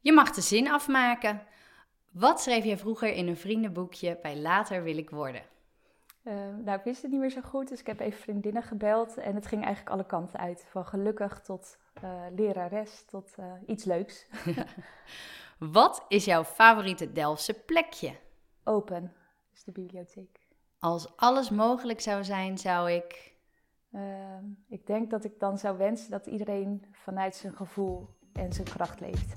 Je mag de zin afmaken. Wat schreef je vroeger in een vriendenboekje bij Later wil ik worden? Uh, nou, ik wist het niet meer zo goed, dus ik heb even vriendinnen gebeld. En het ging eigenlijk alle kanten uit. Van gelukkig tot uh, lerares tot uh, iets leuks. Wat is jouw favoriete Delftse plekje? Open, is de bibliotheek. Als alles mogelijk zou zijn, zou ik. Ehm, ik denk dat ik dan zou wensen dat iedereen vanuit zijn gevoel en zijn kracht leeft.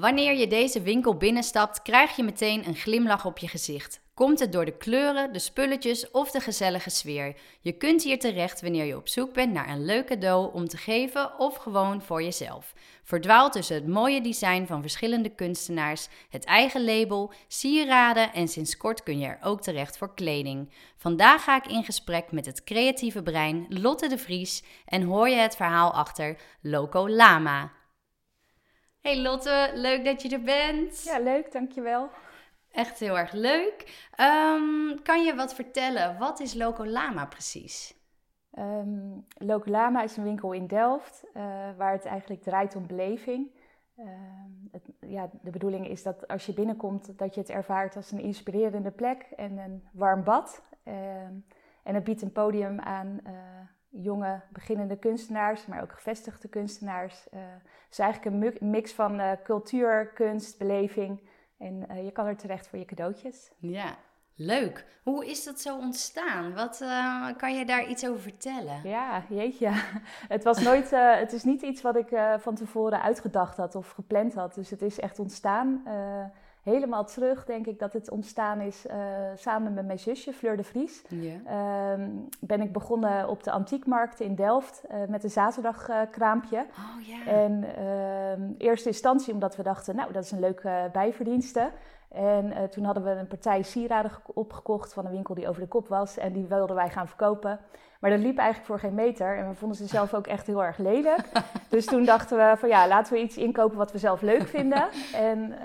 Wanneer je deze winkel binnenstapt, krijg je meteen een glimlach op je gezicht. Komt het door de kleuren, de spulletjes of de gezellige sfeer? Je kunt hier terecht wanneer je op zoek bent naar een leuk cadeau om te geven of gewoon voor jezelf. Verdwaal tussen het mooie design van verschillende kunstenaars, het eigen label, sieraden en sinds kort kun je er ook terecht voor kleding. Vandaag ga ik in gesprek met het creatieve brein Lotte de Vries en hoor je het verhaal achter Loco Lama. Hey Lotte, leuk dat je er bent. Ja, leuk, dankjewel. Echt heel erg leuk. Ehm, kan je wat vertellen? Wat is Loco Lama precies? Um, Loco Lama is een winkel in Delft uh, waar het eigenlijk draait om beleving. Uh, het, ja, de bedoeling is dat als je binnenkomt, dat je het ervaart als een inspirerende plek en een warm bad. en het biedt een podium aan uh, jonge beginnende kunstenaars, maar ook gevestigde kunstenaars. het is eigenlijk een mix van cultuur, kunst, beleving. En uh, je kan er terecht voor je cadeautjes. Ja, leuk. Hoe is dat zo ontstaan? Wat uh, kan je daar iets over vertellen? Ja, jeetje. Het was nooit, uh, het is niet iets wat ik van tevoren uitgedacht had of gepland had. Dus het is echt ontstaan helemaal terug, denk ik, dat het ontstaan is uh, samen met mijn zusje Fleur de Vries. Yeah. Um, ben ik begonnen op de antiekmarkt in Delft uh, met een zaterdagkraampje. oh, yeah. En uh, eerste instantie omdat we dachten, nou, dat is een leuke bijverdienste. En uh, toen hadden we een partij sieraden opgekocht van een winkel die over de kop was. En die wilden wij gaan verkopen. Maar dat liep eigenlijk voor geen meter. En we vonden ze zelf ook echt heel erg lelijk. dus toen dachten we van ja, laten we iets inkopen wat we zelf leuk vinden. En uh,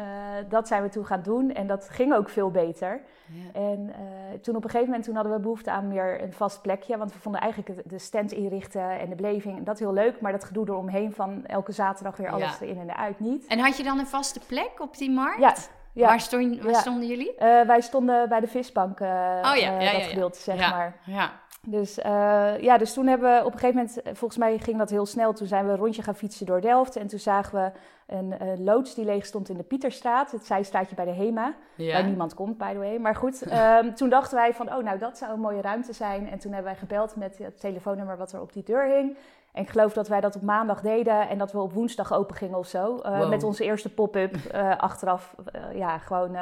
dat zijn we toen gaan doen. En dat ging ook veel beter. Ja. En uh, toen op een gegeven moment toen hadden we behoefte aan meer een vast plekje. Want we vonden eigenlijk de stand inrichten en de beleving dat heel leuk. Maar dat gedoe eromheen van elke zaterdag weer alles ja. erin en eruit niet. En had je dan een vaste plek op die markt? Ja. Ja. Waar, stond, waar ja. stonden jullie? Uh, wij stonden bij de visbank, uh, oh, ja. Uh, dat gedeelte, zeg maar. Ja. Dus, ja, dus toen hebben we op een gegeven moment, volgens mij ging dat heel snel. Toen zijn we een rondje gaan fietsen door Delft. En toen zagen we een loods die leeg stond in de Pieterstraat. Het zijstraatje bij de HEMA. Waar niemand komt, by the way. Maar goed, um, toen dachten wij van, oh nou, dat zou een mooie ruimte zijn. En toen hebben wij gebeld met het telefoonnummer wat er op die deur hing. En ik geloof dat wij dat op maandag deden en dat we op woensdag open gingen of zo. Uh, wow. Met onze eerste pop-up uh, achteraf. Ja, gewoon,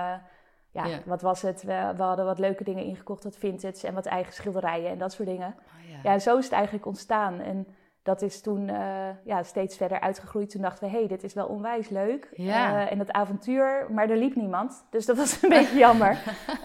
ja, wat was het? We, we, hadden wat leuke dingen ingekocht, wat vintage en wat eigen schilderijen en dat soort dingen. Oh, yeah. Ja, zo is het eigenlijk ontstaan. En dat is toen ja, steeds verder uitgegroeid. Toen dachten we, hé, hey, dit is wel onwijs leuk. Ja. en dat avontuur, maar er liep niemand. Dus dat was een beetje jammer.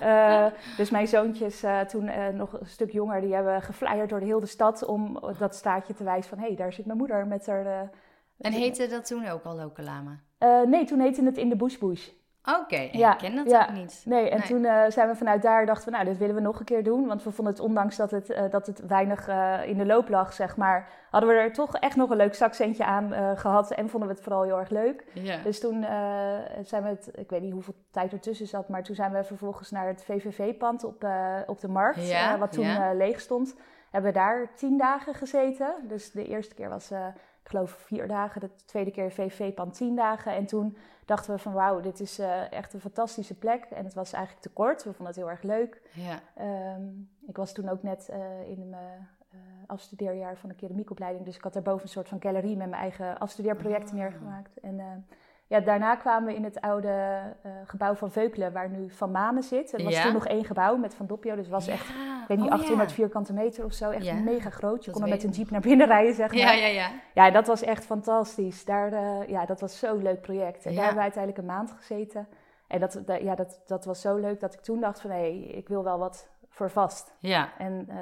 Uh, dus mijn zoontjes, toen nog een stuk jonger, die hebben geflyerd door de hele stad om dat straatje te wijzen van hé, hey, daar zit mijn moeder met haar. en heette dat toen ook al Lokalama? nee, toen heette het in de Bush Bush. Oké, okay. ja, ik ken dat ja. ook niet. Nee, en nee. toen zijn we vanuit daar dachten we, nou, dit willen we nog een keer doen. Want we vonden het, ondanks dat het, dat het weinig in de loop lag, zeg maar, hadden we er toch echt nog een leuk zakcentje aan gehad. En vonden we het vooral heel erg leuk. Ja. Dus toen zijn we het, ik weet niet hoeveel tijd ertussen zat, maar toen zijn we vervolgens naar het VVV-pand op, op de markt, ja, wat toen leeg stond. Hebben we daar tien dagen gezeten. Dus de eerste keer was, ik geloof, vier dagen. De tweede keer VVV-pand tien dagen. En toen dachten we van wauw, dit is echt een fantastische plek. En het was eigenlijk te kort. We vonden het heel erg leuk. Ja. Um, ik was toen ook net in mijn uh, afstudeerjaar van de keramiekopleiding. Dus ik had daarboven een soort van galerie met mijn eigen afstudeerprojecten Ah. neergemaakt. En ja, daarna kwamen we in het oude gebouw van Veukelen, waar nu Van Manen zit. Er was Ja. toen nog één gebouw met Van Doppio, dus het was echt, weet niet, Oh, 800 ja. vierkante meter of zo. Echt Ja. mega groot. Je Dat kon er met een jeep naar binnen rijden, zeg maar. Ja, ja, ja. Ja, dat was echt fantastisch. Daar, eh, ja, dat was zo'n leuk project. En daar hebben we uiteindelijk een maand gezeten. En dat, dat- ja, dat, dat was zo leuk dat ik toen dacht van... hé, ik wil wel wat voor vast. Ja, En eh,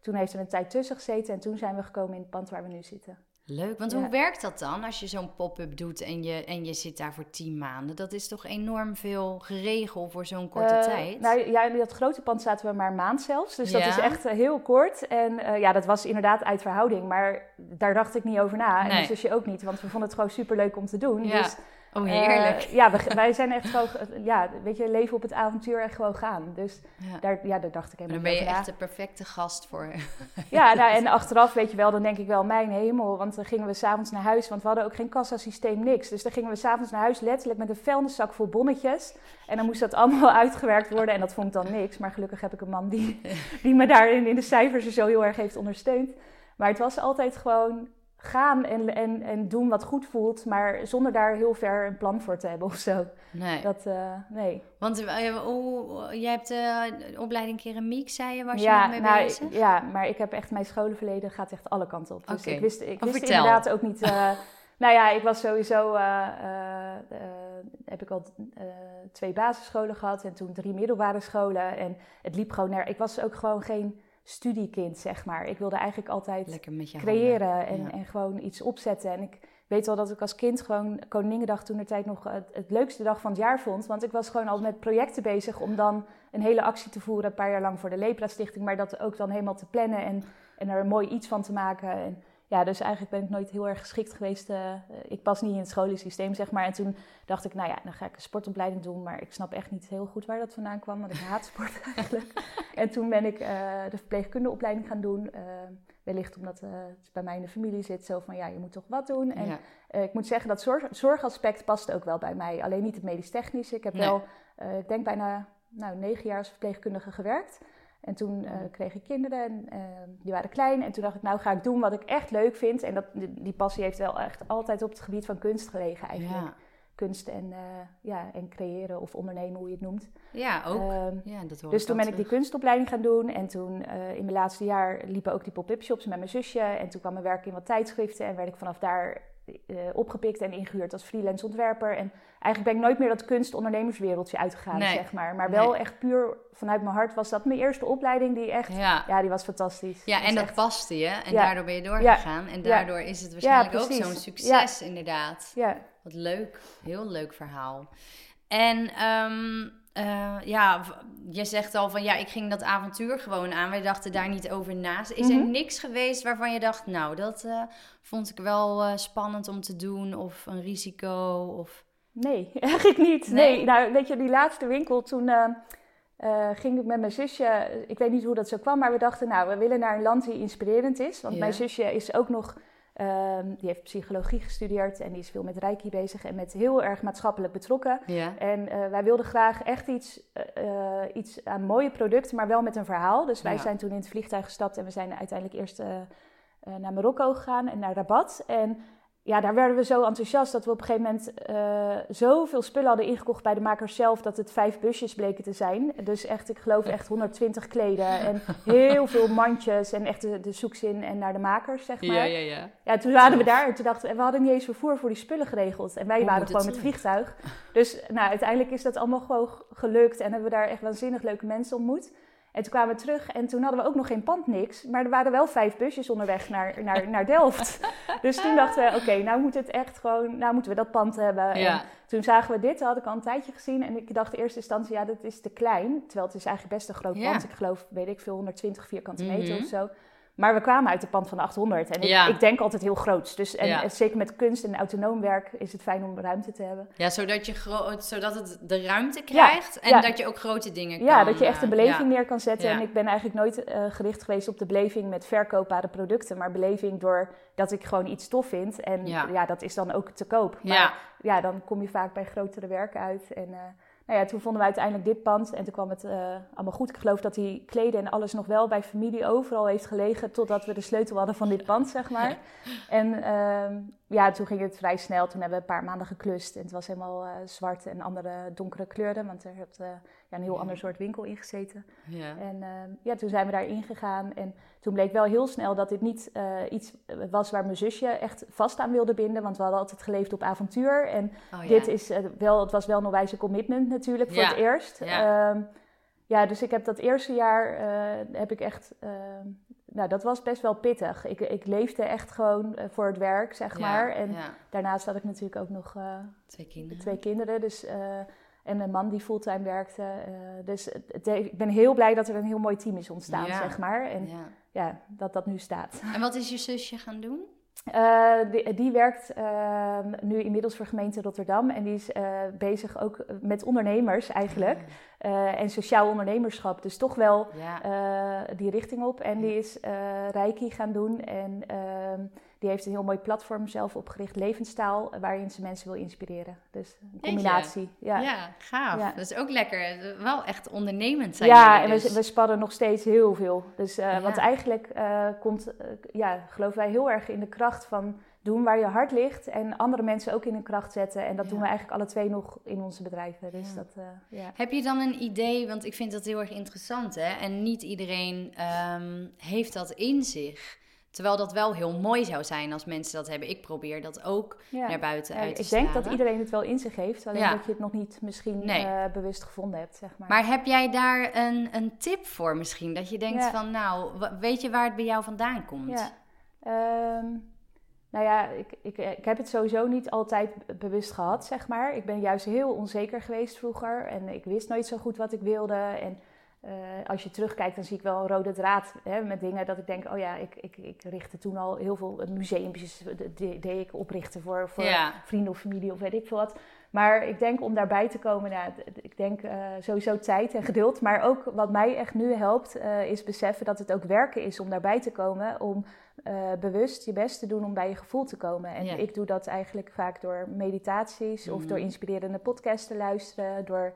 toen heeft er een tijd tussen gezeten en toen zijn we gekomen in het pand waar we nu zitten. Leuk. Want Ja. hoe werkt dat dan als je zo'n pop-up doet en je, en je zit daar voor tien maanden? Dat is toch enorm veel geregeld voor zo'n korte Eh, tijd? Nou ja, in dat grote pand zaten we maar een maand zelfs. Dus dat is echt eh, heel kort. En eh, ja, dat was inderdaad uit verhouding. Maar daar dacht ik niet over na. En mijn zusje ook niet. Want we vonden het gewoon super leuk om te doen. Ja, Dus, oh eh, heerlijk. ja, we, wij zijn echt gewoon... Ja, weet je, leven op het avontuur en gewoon gaan. Dus ja. daar, ja, daar dacht ik helemaal dan ben je echt de perfecte gast voor. Ja, nou, en achteraf weet je wel, dan denk ik wel, mijn hemel. Want dan gingen we s'avonds naar huis, want we hadden ook geen kassasysteem, niks. Dus dan gingen we s'avonds naar huis letterlijk met een vuilniszak vol bonnetjes. En dan moest dat allemaal uitgewerkt worden en dat vond ik dan niks. Maar gelukkig heb ik een man die, die me daarin in de cijfers er zo heel erg heeft ondersteund. Maar het was altijd gewoon gaan en, en, en doen wat goed voelt, maar zonder daar heel ver een plan voor te hebben of zo. Nee. Dat, eh, nee. Want oh, jij hebt de opleiding keramiek, zei je, was je ja, nog mee nou, bezig? ja, maar ik heb echt mijn scholenverleden gaat echt alle kanten op. Dus ik wist, ik Oh, wist vertel. inderdaad ook niet. eh, nou ja, ik was sowieso. heb ik al twee basisscholen gehad en toen drie middelbare scholen. En het liep gewoon naar. Ik was ook gewoon geen studiekind, zeg maar. Ik wilde eigenlijk altijd creëren en, ja. en gewoon iets opzetten. En ik weet wel dat ik als kind gewoon Koningendag toen de tijd nog het, het leukste dag van het jaar vond. Want ik was gewoon al met projecten bezig om dan een hele actie te voeren, een paar jaar lang voor de Lepra Stichting. Maar dat ook dan helemaal te plannen en, en er een mooi iets van te maken. En ja, dus eigenlijk ben ik nooit heel erg geschikt geweest. eh, ik pas niet in het scholensysteem, zeg maar. En toen dacht ik, nou ja, dan ga ik een sportopleiding doen. Maar ik snap echt niet heel goed waar dat vandaan kwam, want ik haat sport eigenlijk. en toen ben ik eh, de verpleegkundeopleiding gaan doen. eh, wellicht omdat het bij mij in de familie zit, zo van ja, je moet toch wat doen. En Ja. ik moet zeggen dat zorg, zorgaspect past ook wel bij mij. Alleen niet het medisch-technische. Ik heb Nee. wel, ik denk bijna nou, negen jaar als verpleegkundige gewerkt. En toen eh, Mm. kreeg ik kinderen en eh, die waren klein. En toen dacht ik, nou ga ik doen wat ik echt leuk vind. En dat, die, die passie heeft wel echt altijd op het gebied van kunst gelegen eigenlijk. Ja. Kunst en, eh, ja, en creëren of ondernemen, hoe je het noemt. ja, ook. Ehm, ja, dat hoor dus toen ben ik die kunstopleiding gaan doen. En toen eh, in mijn laatste jaar liepen ook die pop-up shops met mijn zusje. En toen kwam mijn werk in wat tijdschriften. En werd ik vanaf daar eh, opgepikt en ingehuurd als freelance ontwerper. En eigenlijk ben ik nooit meer dat kunst-ondernemerswereldje uitgegaan, Nee. zeg maar. Maar wel Nee. echt puur vanuit mijn hart was dat mijn eerste opleiding die echt... Ja, Ja. die was fantastisch. Ja, en dat echt- paste je. En Ja. daardoor ben je doorgegaan. En daardoor is het waarschijnlijk ook zo'n succes, inderdaad. Ja, Wat leuk. Heel leuk verhaal. En ehm, eh, ja, je zegt al van ja, ik ging dat avontuur gewoon aan. Wij dachten daar niet over na. Is er Mhm. niks geweest waarvan je dacht, nou, dat eh, vond ik wel eh, spannend om te doen of een risico? Of... Nee, eigenlijk niet. Nee? Nee, nou weet je, die laatste winkel toen ging ik met mijn zusje, ik weet niet hoe dat zo kwam, maar we dachten nou, we willen naar een land die inspirerend is. Want Ja. mijn zusje is ook nog, ehm, die heeft psychologie gestudeerd en die is veel met Reiki bezig en met heel erg maatschappelijk betrokken. Ja. En eh, wij wilden graag echt iets, eh, eh, iets aan mooie producten, maar wel met een verhaal. Dus wij Ja. zijn toen in het vliegtuig gestapt en we zijn uiteindelijk eerst naar Marokko gegaan en naar Rabat. En ja, daar werden we zo enthousiast dat we op een gegeven moment eh, zoveel spullen hadden ingekocht bij de makers zelf dat het vijf busjes bleken te zijn. Dus echt, ik geloof echt 120 kleden en heel veel mandjes en echt de, de zoekzin en naar de makers, zeg maar. ja, ja. Ja, toen waren we daar en toen dachten we, we hadden niet eens vervoer voor die spullen geregeld. En wij Hoe waren gewoon met vliegtuig. Dus nou, uiteindelijk is dat allemaal gewoon gelukt en hebben we daar echt waanzinnig leuke mensen ontmoet. En toen kwamen we terug en toen hadden we ook nog geen pand niks. Maar er waren wel vijf busjes onderweg naar, naar, naar Delft. dus toen dachten we, oké, nou moet het echt gewoon, nou moeten we dat pand hebben. Ja. En toen zagen we dit, dat had ik al een tijdje gezien. En ik dacht in eerste instantie, ja, dat is te klein. Terwijl het is eigenlijk best een groot Ja. pand. Ik geloof, weet ik veel, 120 vierkante meter Mhm. of zo. Maar we kwamen uit het pand van de 800. En ik, Ja. ik denk altijd heel groot. Dus en, Ja. zeker met kunst en autonoom werk is het fijn om ruimte te hebben. Ja, zodat, je gro- zodat het de ruimte krijgt en dat je ook grote dingen kan. Ja, dat je echt een eh, beleving neer kan zetten. En ik ben eigenlijk nooit eh, gericht geweest op de beleving met verkoopbare producten. Maar beleving door dat ik gewoon iets tof vind. En Ja. dat is dan ook te koop. Maar Ja. ja, dan kom je vaak bij grotere werken uit. En eh, nou ja, toen vonden we uiteindelijk dit pand. En toen kwam het eh, allemaal goed. Ik geloof dat die kleden en alles nog wel bij familie overal heeft gelegen. Totdat we de sleutel hadden van dit pand, zeg maar. En ehm, ja, toen ging het vrij snel. Toen hebben we een paar maanden geklust. En het was helemaal uh, zwart en andere donkere kleuren. Want er heeft uh, ja, een heel ander soort winkel in gezeten. Ja. En uh, ja, toen zijn we daar ingegaan. En toen bleek wel heel snel dat dit niet iets was waar mijn zusje echt vast aan wilde binden. Want we hadden altijd geleefd op avontuur. En oh, dit is wel, het was wel een wijze commitment natuurlijk voor het eerst. Ja. Ehm, ja, dus ik heb dat eerste jaar heb ik echt ehm, nou, dat was best wel pittig. Ik, ik leefde echt gewoon eh, voor het werk, zeg maar. En daarnaast had ik natuurlijk ook nog uh, twee kinderen. Twee kinderen dus, uh, en een man die fulltime werkte. dus het, ik ben heel blij dat er een heel mooi team is ontstaan, zeg maar. En ja. dat dat nu staat. En wat is je zusje gaan doen? Uh, die, die, werkt uh, nu inmiddels voor gemeente Rotterdam en die is uh, bezig ook met ondernemers eigenlijk. Uh, en sociaal ondernemerschap. Dus toch wel ja. die richting op. En die is Reiki gaan doen en ehm, die heeft een heel mooi platform zelf opgericht, Levenstaal, waarin ze mensen wil inspireren. Dus een combinatie. Ja, ja gaaf. Dat is ook lekker. Wel echt ondernemend zijn. Ja, en we, dus. we sparren nog steeds heel veel. Dus uh, want eigenlijk uh, komt, uh, ja, geloven wij heel erg in de kracht van doen waar je hart ligt en andere mensen ook in hun kracht zetten. En dat doen we eigenlijk alle twee nog in onze bedrijven. Dus dat, ja. Heb je dan een idee, want ik vind dat heel erg interessant hè, en niet iedereen um, heeft dat in zich. Terwijl dat wel heel mooi zou zijn als mensen dat hebben. Ik probeer dat ook naar buiten uit te Ik denk dat iedereen het wel in zich heeft. Alleen dat je het nog niet misschien eh, bewust gevonden hebt, zeg maar. Maar heb jij daar een, een tip voor misschien? Dat je denkt van, nou, weet je waar het bij jou vandaan komt? Ja. Ehm, nou ja, ik, ik, ik heb het sowieso niet altijd bewust gehad, zeg maar. Ik ben juist heel onzeker geweest vroeger. En ik wist nooit zo goed wat ik wilde. En uh, als je terugkijkt, dan zie ik wel een rode draad hè, met dingen dat ik denk, oh ja, ik, ik, ik richtte toen al heel veel museumpjes, deed ik oprichten voor, voor vrienden of familie of weet ik veel wat. Maar ik denk om daarbij te komen, nou, ik denk uh, sowieso tijd en geduld. Maar ook wat mij echt nu helpt, uh, is beseffen dat het ook werken is om daarbij te komen. Om bewust je best te doen om bij je gevoel te komen. En ik doe dat eigenlijk vaak door meditaties of door mhm. inspirerende podcasts te luisteren. Door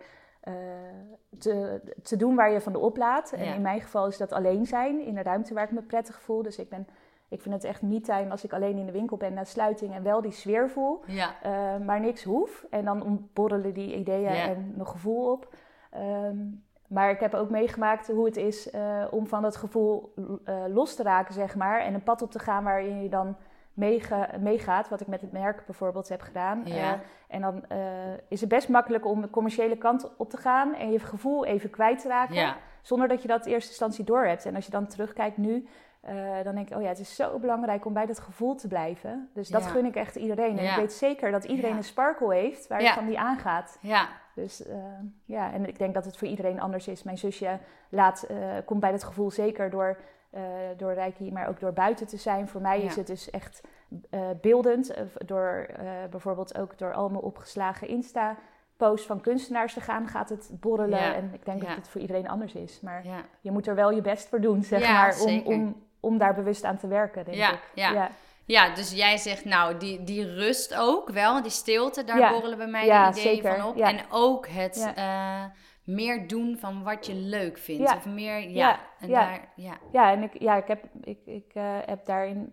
te, te doen waar je van de oplaat. En in mijn geval is dat alleen zijn in een ruimte waar ik me prettig voel. Dus ik, ben, ik vind het echt me-time als ik alleen in de winkel ben na sluiting en wel die sfeer voel, ja. uh, maar niks hoef. En dan borrelen die ideeën en mijn gevoel op. Um, maar ik heb ook meegemaakt hoe het is uh, om van dat gevoel los te raken, zeg maar. En een pad op te gaan waarin je dan meegaat, wat ik met het merk bijvoorbeeld heb gedaan. Ja. Uh, en dan uh, is het best makkelijk om de commerciële kant op te gaan en je gevoel even kwijt te raken, ja. zonder dat je dat in eerste instantie door hebt. En als je dan terugkijkt nu, uh, dan denk ik, oh ja, het is zo belangrijk om bij dat gevoel te blijven. Dus dat gun ik echt iedereen. En ik weet zeker dat iedereen een sparkle heeft waar je van die aangaat. Ja. Dus ja, en ik denk dat het voor iedereen anders is. Mijn zusje laat, komt bij dat gevoel zeker door uh, door Reiki, maar ook door buiten te zijn. Voor mij is het dus echt uh, beeldend. Uh, door bijvoorbeeld ook door al mijn opgeslagen Insta. Posts van kunstenaars te gaan, gaat het borrelen. En ik denk dat het voor iedereen anders is. Maar je moet er wel je best voor doen, zeg maar, om, om, om daar bewust aan te werken, denk ik. Ja. Ja, dus jij zegt nou, die, die rust ook wel, die stilte, daar borrelen bij mij de ideeën van op. En ook het meer doen van wat je leuk vindt. Of meer, ja. Ja, en ja. Daar, ja. ja, en ik, ja, ik, heb, ik, ik uh, heb daarin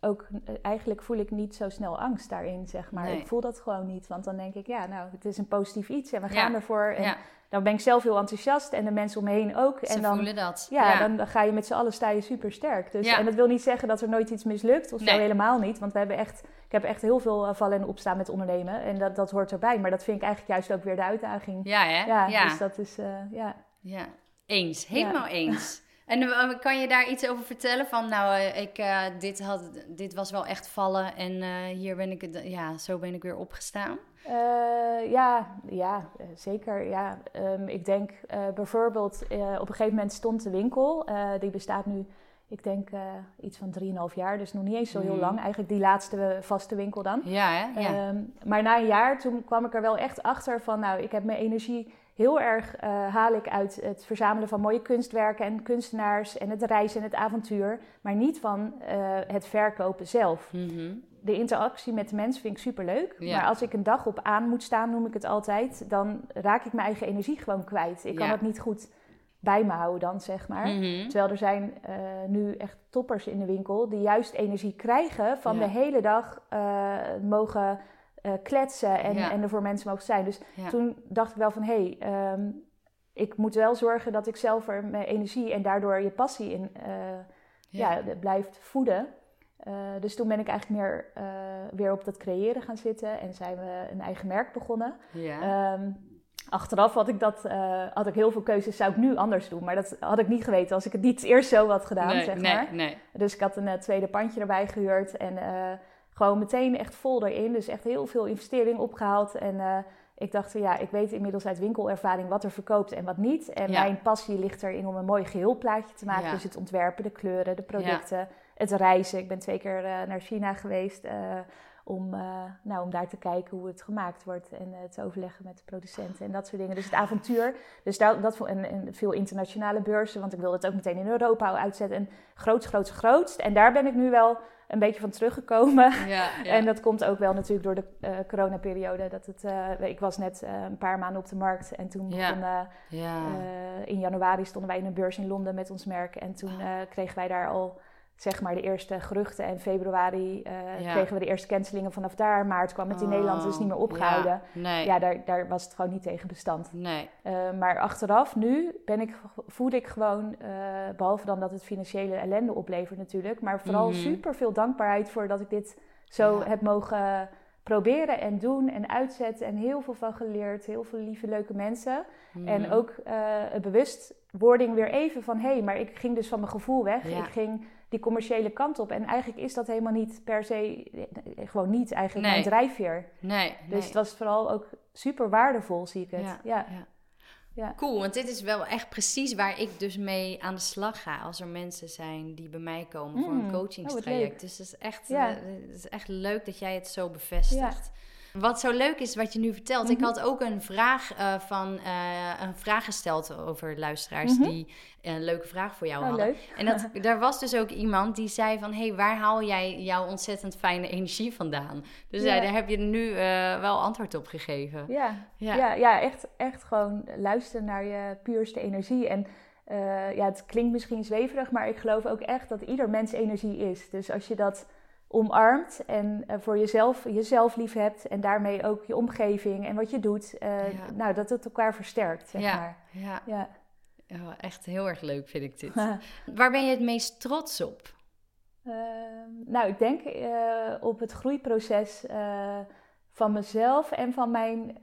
ook, uh, eigenlijk voel ik niet zo snel angst daarin, zeg maar. Nee. Ik voel dat gewoon niet, want dan denk ik, ja, nou, het is een positief iets en we gaan ervoor. En dan ben ik zelf heel enthousiast en de mensen om me heen ook. Ze en dan, voelen dat. Ja, Dan, dan, ga je met z'n allen sta je super sterk. Dus, En dat wil niet zeggen dat er nooit iets mislukt, of zo helemaal niet. Want we hebben echt, ik heb echt heel veel vallen en opstaan met ondernemen. En dat, dat hoort erbij. Maar dat vind ik eigenlijk juist ook weer de uitdaging. Ja, hè? Ja, dus dat is, uh, ja. Ja, eens. Helemaal eens. En uh, kan je daar iets over vertellen? Van nou, uh, ik, uh, dit, had, dit was wel echt vallen en hier ben ik, ja, zo ben ik weer opgestaan. ja, ja, zeker. Ja. Um, ik denk bijvoorbeeld, op een gegeven moment stond de winkel, die bestaat nu, ik denk iets van 3,5 jaar, dus nog niet eens zo heel mm. lang. Eigenlijk die laatste vaste winkel dan. Ja, hè? Ja. Um, maar na een jaar, toen kwam ik er wel echt achter van, nou, ik heb mijn energie heel erg uh, haal ik uit het verzamelen van mooie kunstwerken en kunstenaars en het reizen en het avontuur, maar niet van uh, het verkopen zelf. Mm -hmm. De interactie met de mensen vind ik superleuk, ja. maar als ik een dag op aan moet staan, noem ik het altijd, dan raak ik mijn eigen energie gewoon kwijt. Ik kan dat niet goed bij me houden dan, zeg maar. Mhm. Terwijl er zijn eh, nu echt toppers in de winkel die juist energie krijgen van Ja. de hele dag eh, mogen eh, kletsen en, Ja. en er voor mensen mogen zijn. Dus Ja. toen dacht ik wel van, hé, hey, ehm, ik moet wel zorgen dat ik zelf er mijn energie en daardoor je passie in eh, ja. blijft voeden. Eh, dus toen ben ik eigenlijk meer weer op dat creëren gaan zitten en zijn we een eigen merk begonnen. Ehm, achteraf had ik, dat, had ik heel veel keuzes, zou ik nu anders doen. Maar dat had ik niet geweten als ik het niet eerst zo had gedaan, nee, zeg nee, maar. nee. Dus ik had een tweede pandje erbij gehuurd en gewoon meteen echt vol erin. Dus echt heel veel investering opgehaald. En eh, ik dacht, ja, ik weet inmiddels uit winkelervaring wat er verkoopt en wat niet. En Ja. mijn passie ligt erin om een mooi geheelplaatje te maken. Ja. Dus het ontwerpen, de kleuren, de producten, het reizen. Ik ben twee keer eh, naar China geweest eh, om, nou, om daar te kijken hoe het gemaakt wordt. En te overleggen met de producenten en dat soort dingen. Dus het avontuur. Dus daar, dat, en, en veel internationale beurzen, want ik wilde het ook meteen in Europa uitzetten. En groots, groots, grootst. En daar ben ik nu wel een beetje van teruggekomen. Ja, ja. En dat komt ook wel natuurlijk door de eh coronaperiode. Dat het, eh, ik was net eh, een paar maanden op de markt en toen Ja. begon, in januari stonden wij in een beurs in Londen met ons merk. En toen eh, kregen wij daar al zeg maar de eerste geruchten. En februari eh, Ja. kregen we de eerste cancelingen vanaf daar. Maart kwam het in Oh, Nederland dus niet meer opgehouden. Ja, nee. Ja, daar, daar was het gewoon niet tegen bestand. Nee. Eh, maar achteraf, nu ben ik, voed ik gewoon, eh, behalve dan dat het financiële ellende oplevert natuurlijk, maar vooral Mhm. super veel dankbaarheid voor dat ik dit zo Ja. heb mogen proberen en doen en uitzetten en heel veel van geleerd, heel veel lieve, leuke mensen. En Mhm. ook eh een bewustwording weer even van, hé, maar ik ging dus van mijn gevoel weg. Ja. Ik ging die commerciële kant op en eigenlijk is dat helemaal niet per se, eh, gewoon niet eigenlijk Nee. mijn drijfveer. Nee, Dus nee. het was vooral ook super waardevol, zie ik het. Ja, ja. ja. Ja. Cool, want dit is wel echt precies waar ik dus mee aan de slag ga als er mensen zijn die bij mij komen voor Mm. een Oh, coachingstraject. wat dus het is, echt, Ja. eh, het is echt leuk dat jij het zo bevestigt. Wat zo leuk is wat je nu vertelt. Ik Mhm. had ook een vraag eh, van eh, een vraag gesteld over luisteraars Mhm. die een leuke vraag voor jou Oh, hadden. leuk. En dat, daar was dus ook iemand die zei van... hé, hey, waar haal jij jouw ontzettend fijne energie vandaan? Dus ja. Ja. daar heb je nu eh, wel antwoord op gegeven. Ja, Ja. ja. Ja, echt, echt gewoon luisteren naar je puurste energie. En ja, het klinkt misschien zweverig, maar ik geloof ook echt dat ieder mens energie is. Dus als je dat omarmt en eh, voor jezelf, jezelf lief hebt en daarmee ook je omgeving en wat je doet, eh, Ja. nou, dat het elkaar versterkt, zeg Ja. maar. Ja, Ja. ja, echt heel erg leuk vind ik dit. Waar ben je het meest trots op? Ehm, nou, ik denk eh, op het groeiproces van mezelf en van mijn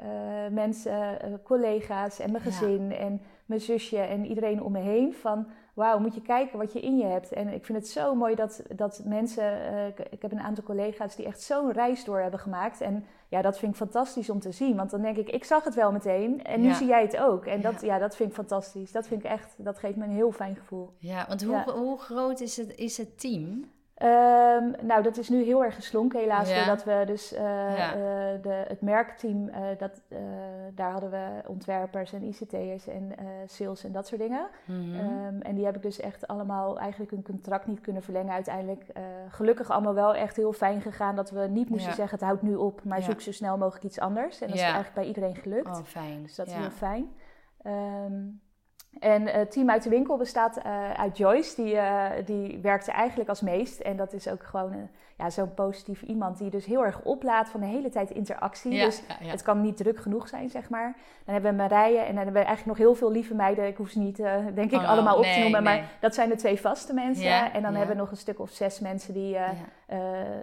mensen, collega's en mijn gezin en mijn zusje en iedereen om me heen. Van wauw, moet je kijken wat je in je hebt. En ik vind het zo mooi dat, dat mensen, eh, ik, ik heb een aantal collega's die echt zo'n reis door hebben gemaakt. En ja, dat vind ik fantastisch om te zien. Want dan denk ik, ik zag het wel meteen en nu Ja. zie jij het ook. En dat, Ja. ja. dat vind ik fantastisch. Dat vind ik echt, dat geeft me een heel fijn gevoel. Ja, want hoe, hoe groot is het, is het team? Ehm, nou, dat is nu heel erg geslonken helaas. Ja. Doordat we dus eh, Ja. eh, de, het merkteam, eh, dat, daar hadden we ontwerpers en ICT'ers en sales en dat soort dingen. Mhm. Ehm, en die heb ik dus echt allemaal eigenlijk een contract niet kunnen verlengen. Uiteindelijk gelukkig allemaal wel echt heel fijn gegaan. Dat we niet moesten Ja. zeggen het houdt nu op, maar zoek zo snel mogelijk iets anders. En dat is eigenlijk bij iedereen gelukt. oh, fijn. Dus dat is heel fijn. Ehm, en het team uit de winkel bestaat eh, uit Joyce. Die, eh, die werkte eigenlijk als meest. En dat is ook gewoon een- ja, zo'n positief iemand die dus heel erg oplaat van de hele tijd interactie. Ja, Dus ja, ja. het kan niet druk genoeg zijn, zeg maar. Dan hebben we Marije en dan hebben we eigenlijk nog heel veel lieve meiden. Ik hoef ze niet, eh, denk ik, Oh, allemaal op te noemen. nee. Maar dat zijn de twee vaste mensen. En dan hebben we nog een stuk of zes mensen die eh,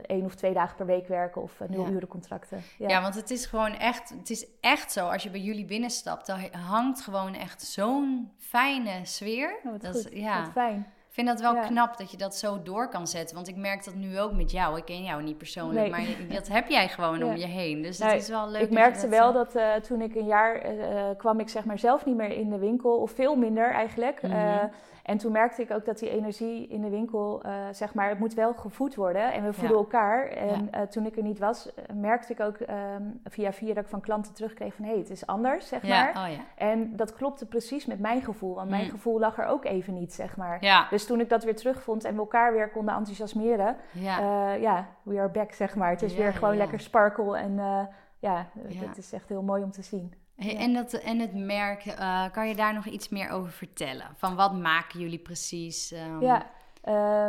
één of twee dagen per week werken. Of uh, nul Ja. uren contracten. Ja. want het is gewoon echt, het is echt zo. Als je bij jullie binnenstapt, dan hangt gewoon echt zo'n fijne sfeer. Oh, dat goed. Is, ja, Wat fijn. Ik vind dat wel Ja. knap dat je dat zo door kan zetten. Want ik merk dat nu ook met jou. Ik ken jou niet persoonlijk, Nee. maar dat heb jij gewoon Ja. om je heen. Dus Nou, het is wel leuk. Ik dat merkte dat, wel dat eh, toen ik een jaar eh, eh, kwam ik zeg maar zelf niet meer in de winkel, of veel minder eigenlijk. Mhm. En toen merkte ik ook dat die energie in de winkel, zeg maar, het moet wel gevoed worden. En we voeden Ja. elkaar. En toen ik er niet was, merkte ik ook ehm, via via dat ik van klanten terugkreeg van... hé, het is anders, zeg maar. oh. En dat klopte precies met mijn gevoel. Want mijn Mm. gevoel lag er ook even niet, zeg maar. Ja, Dus toen ik dat weer terugvond en we elkaar weer konden enthousiasmeren... ja. ja we are back, zeg maar. Het is Ja, weer gewoon ja. lekker sparkle en... eh, ja, het is echt heel mooi om te zien. en, dat, en het merk, uh, kan je daar nog iets meer over vertellen? Van wat maken jullie precies? Um... Ja,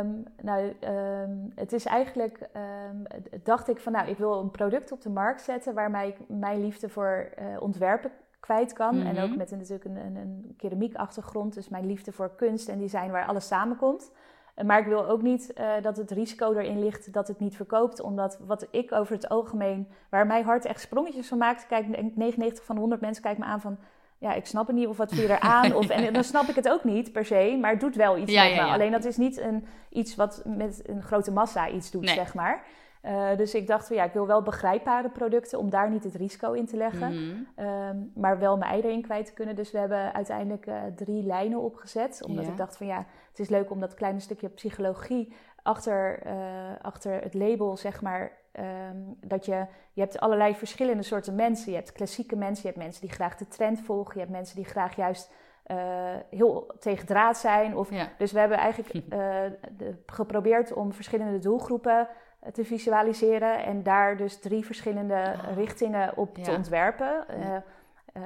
um, nou, um, het is eigenlijk, dacht ik van nou, ik wil een product op de markt zetten waarmee ik mijn liefde voor uh, ontwerpen kwijt kan. En ook mhm. met natuurlijk een, een, een keramiek achtergrond, dus mijn liefde voor kunst en design waar alles samenkomt. Maar ik wil ook niet uh, dat het risico erin ligt dat het niet verkoopt. Omdat wat ik over het algemeen, waar mijn hart echt sprongetjes van maakt, kijk, 99 van de 100 mensen kijken me aan van. Ja, ik snap het niet of wat je er aan? Of, en dan snap ik het ook niet per se, maar het doet wel iets met me. Alleen dat is niet een, iets wat met een grote massa iets doet, zeg maar. Uh, dus ik dacht, ja, ik wil wel begrijpbare producten om daar niet het risico in te leggen. Mhm. um, maar wel mijn ei erin kwijt te kunnen. Dus we hebben uiteindelijk uh, drie lijnen opgezet. Omdat ik dacht van ja, het is leuk om dat kleine stukje psychologie achter, uh, achter het label, zeg maar. Um, dat je, je hebt allerlei verschillende soorten mensen. Je hebt klassieke mensen, je hebt mensen die graag de trend volgen. Je hebt mensen die graag juist heel tegen draad zijn. Of, Dus we hebben eigenlijk de, geprobeerd om verschillende doelgroepen te visualiseren en daar dus drie verschillende ah. richtingen op te ontwerpen. Uh,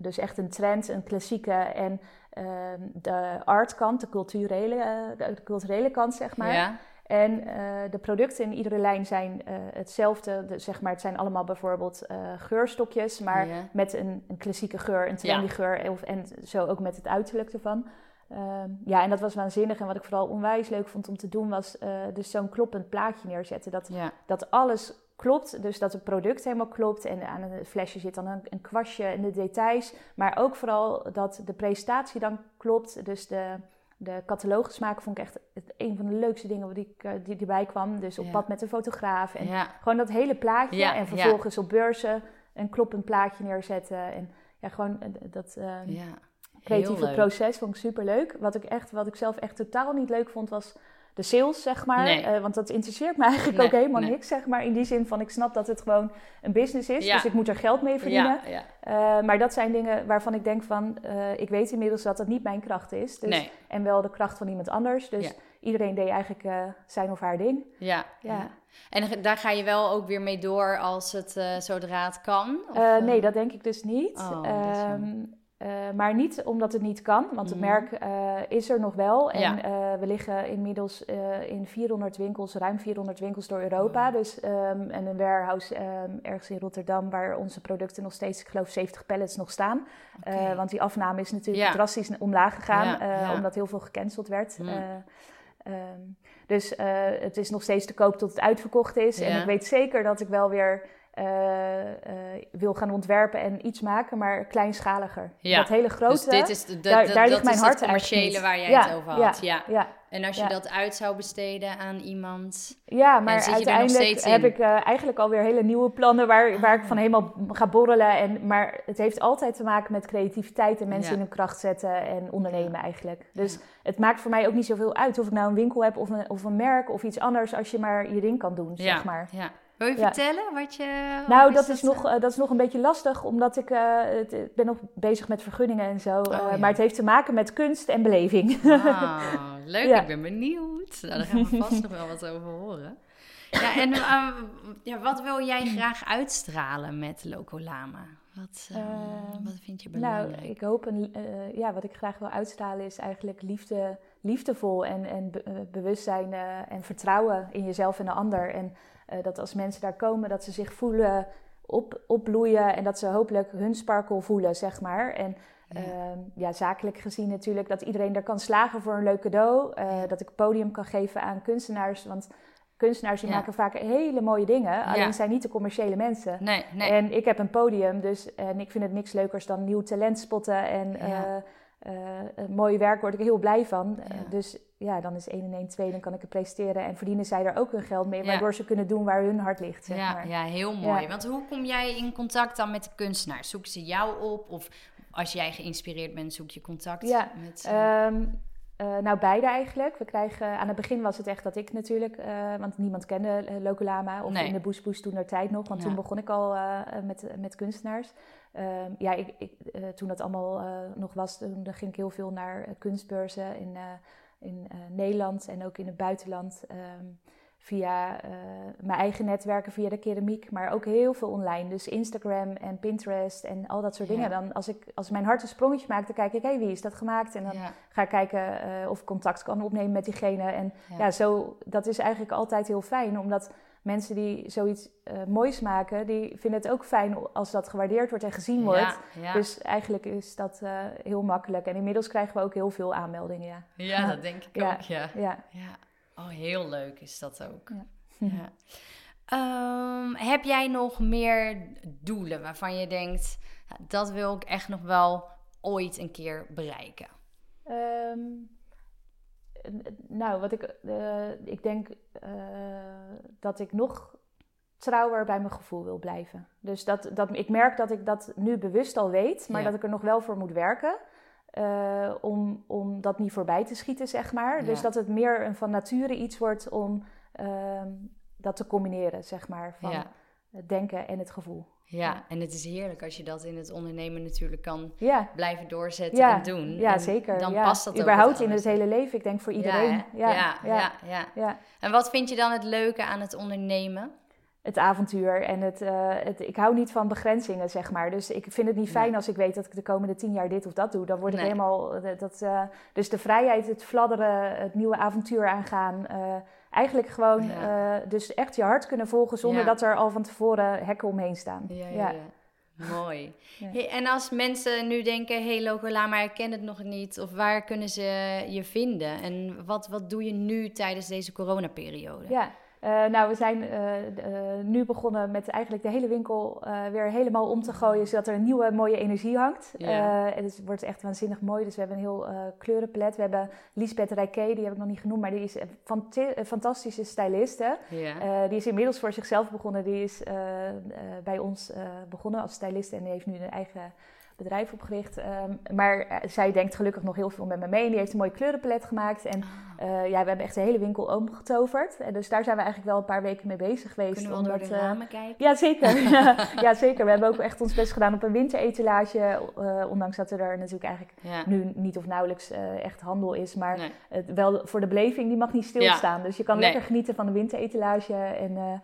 dus echt een trend, een klassieke en um, de artkant, de culturele, uh, de culturele kant, zeg maar. Ja. En uh, de producten in iedere lijn zijn hetzelfde. De, zeg maar, het zijn allemaal bijvoorbeeld geurstokjes, maar met een, een, klassieke geur, een trendy geur. Of, en zo ook met het uiterlijk ervan. Ehm, ja, en dat was waanzinnig. En wat ik vooral onwijs leuk vond om te doen, was uh, dus zo'n kloppend plaatje neerzetten. Dat, dat alles klopt, dus dat het product helemaal klopt. En aan het flesje zit dan een, een kwastje en de details. Maar ook vooral dat de presentatie dan klopt. Dus de, de catalogus maken vond ik echt een van de leukste dingen die, ik, eh, die erbij kwam. Dus op pad met een fotograaf. En gewoon dat hele plaatje. en vervolgens op beurzen een kloppend plaatje neerzetten. En ja, gewoon eh, dat... Ehm, ja creatieve proces vond ik super leuk. Wat ik echt, wat ik zelf echt totaal niet leuk vond, was de sales, zeg maar. Eh, want dat interesseert me eigenlijk ook helemaal niks, zeg maar. In die zin van, ik snap dat het gewoon een business is. Dus ik moet er geld mee verdienen. Ja, uh, maar dat zijn dingen waarvan ik denk van... Uh, ik weet inmiddels dat dat niet mijn kracht is. Dus, En wel de kracht van iemand anders. Dus iedereen deed eigenlijk zijn of haar ding. Ja, ja. En daar ga je wel ook weer mee door als het zodra het kan? Of, nee, dat denk ik dus niet. Oh, uh, maar niet omdat het niet kan, want het mhm. merk uh, is er nog wel. En ja. uh, we liggen inmiddels in 400 winkels, ruim 400 winkels door Europa. Dus, um, en een warehouse um, ergens in Rotterdam waar onze producten nog steeds, ik geloof 70 pallets nog staan. Okay. want die afname is natuurlijk ja. drastisch omlaag gegaan, ja. omdat heel veel gecanceld werd. Mm. Um, dus het is nog steeds te koop tot het uitverkocht is. En ik weet zeker dat ik wel weer uh, uh, wil gaan ontwerpen en iets maken, maar kleinschaliger. Ja. Dat hele dus grote, dus dit is de, de, daar, daar ligt mijn hart het commerciële waar jij het over had. Ja, ja. En als je dat uit zou besteden aan iemand... Ja, maar uiteindelijk heb ik uh, eigenlijk alweer hele nieuwe plannen... waar, waar ik van helemaal ga borrelen. En, maar het heeft altijd te maken met creativiteit... en mensen in hun kracht zetten en ondernemen eigenlijk. Dus het maakt voor mij ook niet zoveel uit... of ik nou een winkel heb of een, of een merk of iets anders... als je maar je ding kan doen, zeg maar. Ja, wil je vertellen wat je... Nou, dat is, nog, uh, dat is nog een beetje lastig, omdat ik, uh, het, ik ben nog bezig met vergunningen en zo. Oh, uh, Maar het heeft te maken met kunst en beleving. Ah, leuk, ik ben benieuwd. Nou, daar gaan we vast nog wel wat over horen. Ja, en ja, wat wil jij graag uitstralen met Loco Lama? Wat, ehm, wat vind je belangrijk? Nou, ik hoop, een, ja, wat ik graag wil uitstralen is eigenlijk liefde, liefdevol en, en bewustzijn en vertrouwen in jezelf en de ander. En uh, dat als mensen daar komen, dat ze zich voelen op, opbloeien en dat ze hopelijk hun sparkle voelen, zeg maar. En ja. Uh, ja. zakelijk gezien natuurlijk dat iedereen er kan slagen voor een leuk cadeau. Uh, dat ik podium kan geven aan kunstenaars. Want kunstenaars die maken vaak hele mooie dingen. Alleen zijn niet de commerciële mensen. Nee, nee. En ik heb een podium, dus en ik vind het niks leukers dan nieuw talent spotten. En uh, mooi werk word ik heel blij van. dus ja, dan is 1 en 1 2, dan kan ik het presteren en verdienen zij er ook hun geld mee, waardoor ze kunnen doen waar hun hart ligt. Zeg ja, maar. ja, heel mooi. Want hoe kom jij in contact dan met de kunstenaars? Zoeken ze jou op of als jij geïnspireerd bent, zoek je contact ja, met uh, nou, beide eigenlijk. We krijgen, aan het begin was het echt dat ik natuurlijk, uh, want niemand kende Locolama of in de Boes Boes toen er tijd nog, want toen begon ik al met, met kunstenaars. Ehm, ja, ik, ik toen dat allemaal nog was, toen ging ik heel veel naar kunstbeurzen in in Nederland en ook in het buitenland. Um, via eh, mijn eigen netwerken, via de keramiek, maar ook heel veel online. Dus Instagram en Pinterest en al dat soort dingen. Dan als, ik, als mijn hart een sprongetje maakt, dan kijk ik, hé, hey, wie is dat gemaakt? En dan ga ik kijken of ik contact kan opnemen met diegene. En ja. zo, dat is eigenlijk altijd heel fijn, omdat mensen die zoiets uh, moois maken, die vinden het ook fijn als dat gewaardeerd wordt en gezien wordt. Dus eigenlijk is dat heel makkelijk. En inmiddels krijgen we ook heel veel aanmeldingen. Ja, ja dat denk ik ook. Ja. Ja. Oh, heel leuk is dat ook. Ja. Ehm, heb jij nog meer doelen waarvan je denkt, dat wil ik echt nog wel ooit een keer bereiken? Ehm, nou, wat ik, uh, ik denk uh, dat ik nog trouwer bij mijn gevoel wil blijven. Dus dat, dat, ik merk dat ik dat nu bewust al weet, maar dat ik er nog wel voor moet werken. Uh, om, om dat niet voorbij te schieten, zeg maar. Dus dat het meer een van nature iets wordt om uh, dat te combineren, zeg maar. Van het denken en het gevoel. Ja, en het is heerlijk als je dat in het ondernemen natuurlijk kan blijven doorzetten en doen. Ja, en zeker. Dan past dat Überhaupt in het hele leven, ik denk voor iedereen. Ja, ja, ja, En wat vind je dan het leuke aan het ondernemen? het avontuur en het, uh, het, Ik hou niet van begrenzingen, zeg maar. Dus ik vind het niet fijn als ik weet dat ik de komende tien jaar dit of dat doe. Dan word ik helemaal... Eh, dat, uh, dus de vrijheid, het fladderen, het nieuwe avontuur aangaan. Uh, eigenlijk gewoon dus echt je hart kunnen volgen zonder dat er al van tevoren hekken omheen staan. ja. Mooi. Hey, en als mensen nu denken, hey Logola, maar ik ken het nog niet. Of waar kunnen ze je vinden? En wat, wat doe je nu tijdens deze coronaperiode? Ja, uh, nou, we zijn uh, uh, nu begonnen met eigenlijk de hele winkel weer helemaal om te gooien, zodat er een nieuwe mooie energie hangt. Yeah. en het wordt echt waanzinnig mooi. Dus we hebben een heel kleurenpalet. We hebben Lisbeth Rijke, die heb ik nog niet genoemd, maar die is een fantastische styliste. Yeah. die is inmiddels voor zichzelf begonnen. Die is bij ons begonnen als styliste en die heeft nu een eigen bedrijf opgericht. Ehm, maar eh, zij denkt gelukkig nog heel veel met me mee. die heeft een mooi kleurenpalet gemaakt. En oh. ja, we hebben echt de hele winkel omgetoverd. En dus daar zijn we eigenlijk wel een paar weken mee bezig geweest. Kunnen we omdat, door de ramen uh, kijken? Ja, zeker. ja, zeker. We hebben ook echt ons best gedaan op een winteretalage. Uh, ondanks dat er natuurlijk eigenlijk nu niet of nauwelijks echt handel is. Maar het, wel voor de beleving, die mag niet stilstaan. Dus je kan lekker genieten van de winteretalage. En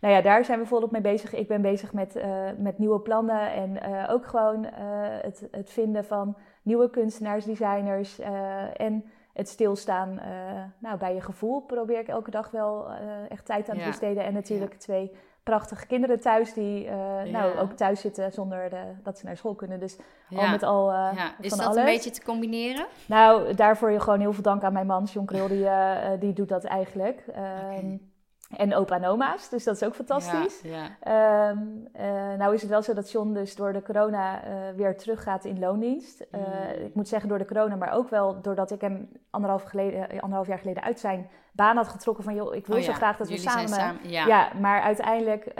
nou ja, daar zijn we volop mee bezig. Ik ben bezig met, uh, met nieuwe plannen en uh, ook gewoon uh, het, het vinden van nieuwe kunstenaars, designers en het stilstaan nou, bij je gevoel. Probeer ik elke dag wel echt tijd aan te besteden. En natuurlijk twee prachtige kinderen thuis die nou, ook thuis zitten zonder de, dat ze naar school kunnen. Dus al met al ja. Is dat een beetje te combineren? Nou, daarvoor je gewoon heel veel dank aan mijn man, John Krul, die, die doet dat eigenlijk. Okay. En opa en oma's, dus dat is ook fantastisch. Ja, ja. Um, uh, nou is het wel zo dat John dus door de corona uh, weer teruggaat in loondienst. Uh, mm. Ik moet zeggen door de corona, maar ook wel doordat ik hem anderhalf, geleden, anderhalf jaar geleden uit zijn baan had getrokken van... joh, ik wil oh, zo graag dat we samen... samen ja. maar uiteindelijk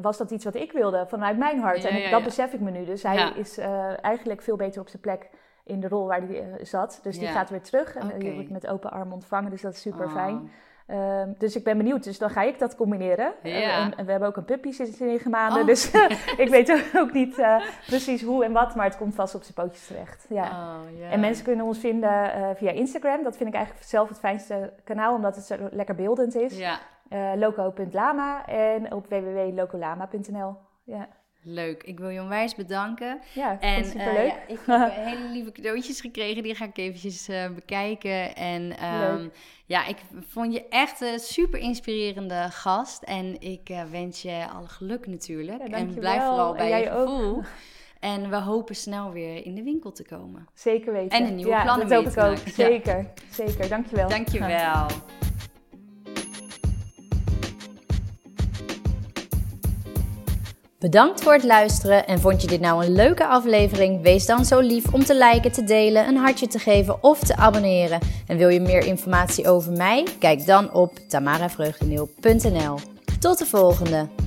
was dat iets wat ik wilde vanuit mijn hart. en dat besef ik me nu. Dus hij is eigenlijk veel beter op zijn plek in de rol waar hij zat. Dus die gaat weer terug en die wordt met open armen ontvangen. Dus dat is super fijn. Oh. Ehm, dus ik ben benieuwd, dus dan ga ik dat combineren. En, en, we hebben ook een puppy sinds negen maanden, oh. dus ik weet ook niet uh, precies hoe en wat, maar het komt vast op zijn pootjes terecht. Ja. Oh, yeah. En mensen kunnen ons vinden uh, via Instagram. Dat vind ik eigenlijk zelf het fijnste kanaal, omdat het zo lekker beeldend is. Ja. Uh, loco.lama en op www.locolama.nl. Ja. Leuk. Ik wil je onwijs bedanken. Ja, en uh, ja, ik heb hele lieve cadeautjes gekregen. Die ga ik eventjes uh, bekijken. En um, ja, ik vond je echt een super inspirerende gast. En ik uh, wens je alle geluk natuurlijk. en blijf vooral bij je gevoel. Ook. En we hopen snel weer in de winkel te komen. Zeker weten. En een nieuwe ja, plannen mee te ook. Zeker, zeker. Dankjewel. Dankjewel. Bedankt voor het luisteren en vond je dit nou een leuke aflevering? Wees dan zo lief om te liken, te delen, een hartje te geven of te abonneren. En wil je meer informatie over mij? Kijk dan op tamaravreugdeneel.nl. Tot de volgende!